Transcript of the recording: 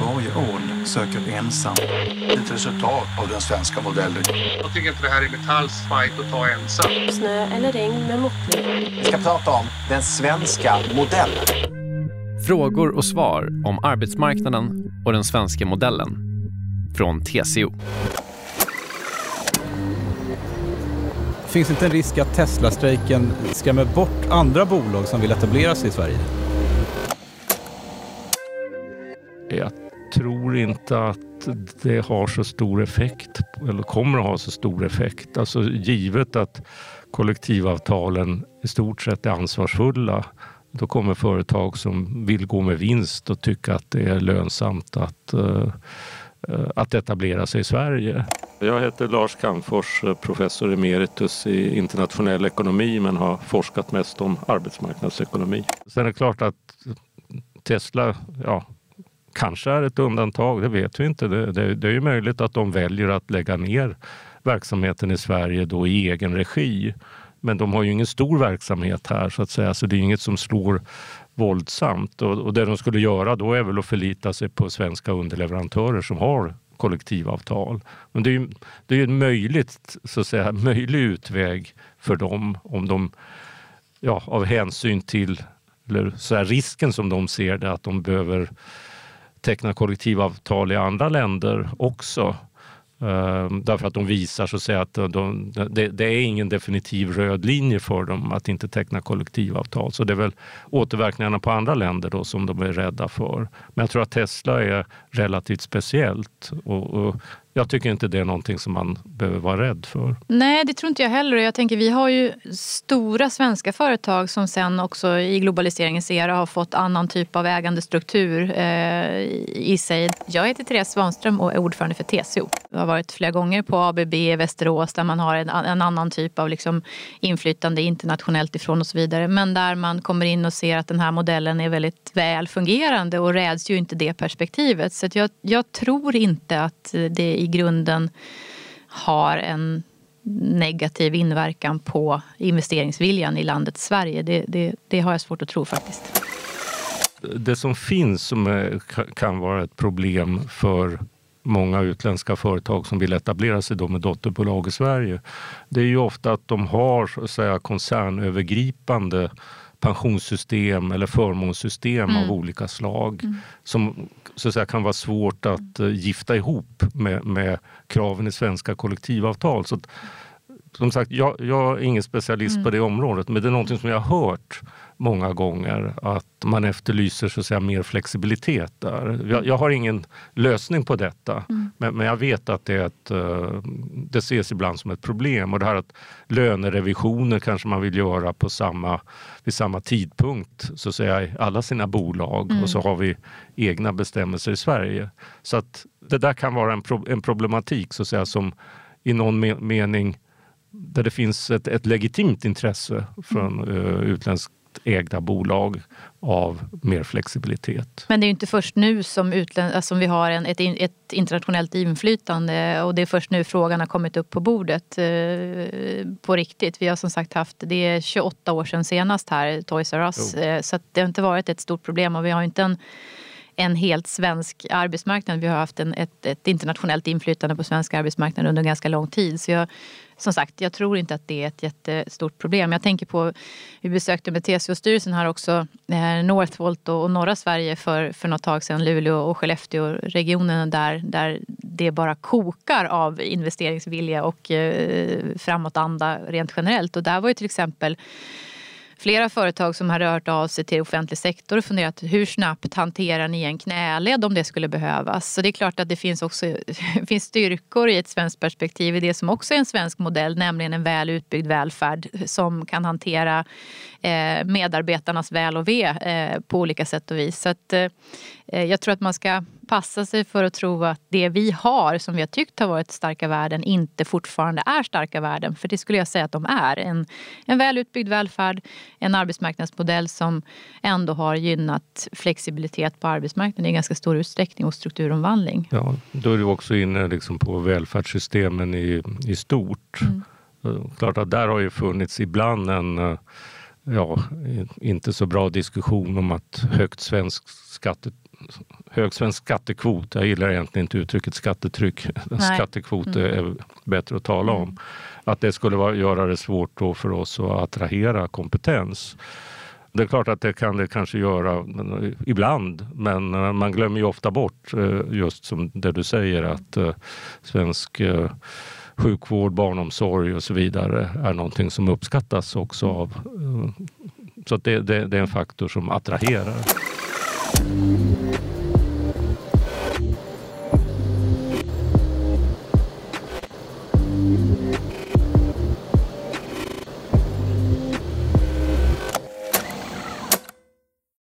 Varje ån söker ensam. Ett resultat av den svenska modellen. Jag tycker inte det här är Metalls fight att ta ensam. Snö eller regn med måttlig. Vi ska prata om den svenska modellen. Frågor och svar om arbetsmarknaden och den svenska modellen. Från TCO. Finns inte en risk att Tesla-strejken skrämmer bort andra bolag som vill etablera sig i Sverige? Jag tror inte att det har så stor effekt eller kommer att ha så stor effekt. Alltså givet att kollektivavtalen i stort sett är ansvarsfulla då kommer företag som vill gå med vinst och tycka att det är lönsamt att, uh, att etablera sig i Sverige. Jag heter Lars Calmfors, professor emeritus i internationell ekonomi men har forskat mest om arbetsmarknadsekonomi. Sen är det klart att Tesla, ja, kanske är ett undantag, det vet vi inte. Det, det, det är ju möjligt att de väljer att lägga ner verksamheten i Sverige då i egen regi. Men de har ju ingen stor verksamhet här så att säga, så det är inget som slår våldsamt. Och, och det de skulle göra då är väl att förlita sig på svenska underleverantörer som har kollektivavtal. Men det är ju, det är en möjligt, så att säga, möjlig utväg för dem om de ja, av hänsyn till eller så här, risken som de ser det att de behöver teckna kollektivavtal i andra länder också. Ehm, därför att de visar så att, säga, att de, det, det, är ingen definitiv röd linje för dem att inte teckna kollektivavtal. Så det är väl återverkningarna på andra länder då som de är rädda för. Men jag tror att Tesla är relativt speciellt och, och jag tycker inte det är någonting som man behöver vara rädd för. Nej, det tror inte jag heller. Jag tänker, vi har ju stora svenska företag som sen också i globaliseringens era har fått annan typ av ägandestruktur eh, i sig. Jag heter Therese Svanström och är ordförande för TCO. Jag har varit flera gånger på ABB i Västerås där man har en, en annan typ av liksom inflytande internationellt ifrån och så vidare. Men där man kommer in och ser att den här modellen är väldigt väl fungerande och räds ju inte det perspektivet. Så jag, jag tror inte att eh, det i grunden har en negativ inverkan på investeringsviljan i landet Sverige. Det, det, det har jag svårt att tro faktiskt. Det som finns som eh, är, kan vara ett problem för många utländska företag som vill etablera sig då med dotterbolag i Sverige. Det är ju ofta att de har så att säga, koncernövergripande pensionssystem eller förmånssystem mm. av olika slag mm. som så att säga, kan vara svårt att uh, gifta ihop med, med, kraven i svenska kollektivavtal. Så att, som sagt, jag, jag, är ingen specialist mm. på det området men det är någonting som jag har hört många gånger att man efterlyser så att säga, mer flexibilitet där. Jag, jag har ingen lösning på detta mm. men, men, jag vet att det, är ett, uh, det ses ibland som ett problem. Och det här att lönerevisioner kanske man vill göra på samma, vid samma tidpunkt så att säga, i alla sina bolag mm. och så har vi egna bestämmelser i Sverige. Så att det där kan vara en, pro, en problematik så att säga, som i någon mening där det finns ett, ett legitimt intresse från uh, utländskt ägda bolag av mer flexibilitet. Men det är inte först nu som, utländ- alltså, som vi har en, ett, ett, internationellt inflytande och det är först nu frågan har kommit upp på bordet eh, på riktigt. Vi har som sagt haft, det är 28 år sedan senast här, Toys R Us, eh, så det har inte varit ett stort problem och vi har inte en en helt svensk arbetsmarknad. Vi har haft en, ett, ett, internationellt inflytande på svensk arbetsmarknad under ganska lång tid. Så jag, som sagt, jag tror inte att det är ett jättestort problem. Jag tänker på, vi besökte med TCO-styrelsen här också eh, Northvolt och, och norra Sverige för, för något tag sedan, Luleå och Skellefteå-regionen där, där det bara kokar av investeringsvilja och eh, framåtanda rent generellt. Och där var ju till exempel flera företag som har hört av sig till offentlig sektor och funderat hur snabbt hanterar ni en knäled om det skulle behövas. Så det är klart att det finns också finns styrkor i ett svenskt perspektiv i det som också är en svensk modell, nämligen en väl utbyggd välfärd som kan hantera eh, medarbetarnas väl och ve eh, på olika sätt och vis. Så att, eh, jag tror att man ska passa sig för att tro att det vi har, som vi har tyckt har varit starka värden, inte fortfarande är starka värden. För det skulle jag säga att de är. En, en väl utbyggd välfärd, en arbetsmarknadsmodell som ändå har gynnat flexibilitet på arbetsmarknaden i ganska stor utsträckning och strukturomvandling. Ja, då är du också inne liksom på välfärdssystemen i, i stort. Mm. Klart att där har ju funnits ibland en ja, inte så bra diskussion om att högt svenskt skatte, hög svensk skattekvot. Jag gillar egentligen inte uttrycket skattetryck. Nej. Skattekvot Mm. är bättre att tala om. Att det skulle vara, göra det svårt då för oss att attrahera kompetens. Det är klart att det kan det kanske göra men, ibland, men eh, man glömmer ju ofta bort eh, just som det du säger att eh, svensk eh, sjukvård, barnomsorg och så vidare är någonting som uppskattas också av... eh, Så det, det, det är en faktor som attraherar.